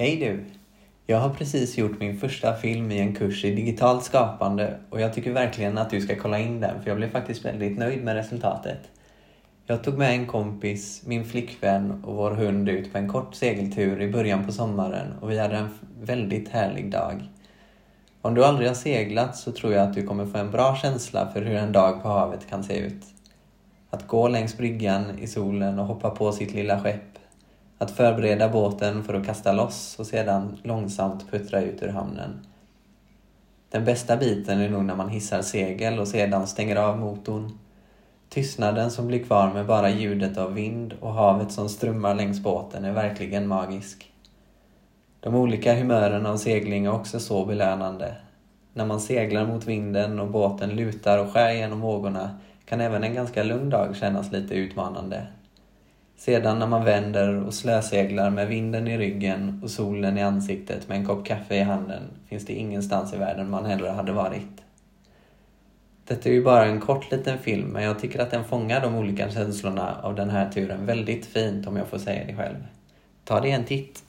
Hej du! Jag har precis gjort min första film i en kurs i digitalt skapande och jag tycker verkligen att du ska kolla in den för jag blev faktiskt väldigt nöjd med resultatet. Jag tog med en kompis, min flickvän och vår hund ut på en kort segeltur i början på sommaren och vi hade en väldigt härlig dag. Om du aldrig har seglat så tror jag att du kommer få en bra känsla för hur en dag på havet kan se ut. Att gå längs bryggan i solen och hoppa på sitt lilla skepp att förbereda båten för att kasta loss och sedan långsamt puttra ut ur hamnen. Den bästa biten är nog när man hissar segel och sedan stänger av motorn. Tystnaden som blir kvar med bara ljudet av vind och havet som strömmar längs båten är verkligen magisk. De olika humören av segling är också så belönande. När man seglar mot vinden och båten lutar och skär genom vågorna kan även en ganska lugn dag kännas lite utmanande. Sedan när man vänder och slöseglar med vinden i ryggen och solen i ansiktet med en kopp kaffe i handen finns det ingenstans i världen man hellre hade varit. Detta är ju bara en kort liten film men jag tycker att den fångar de olika känslorna av den här turen väldigt fint om jag får säga det själv. Ta dig en titt!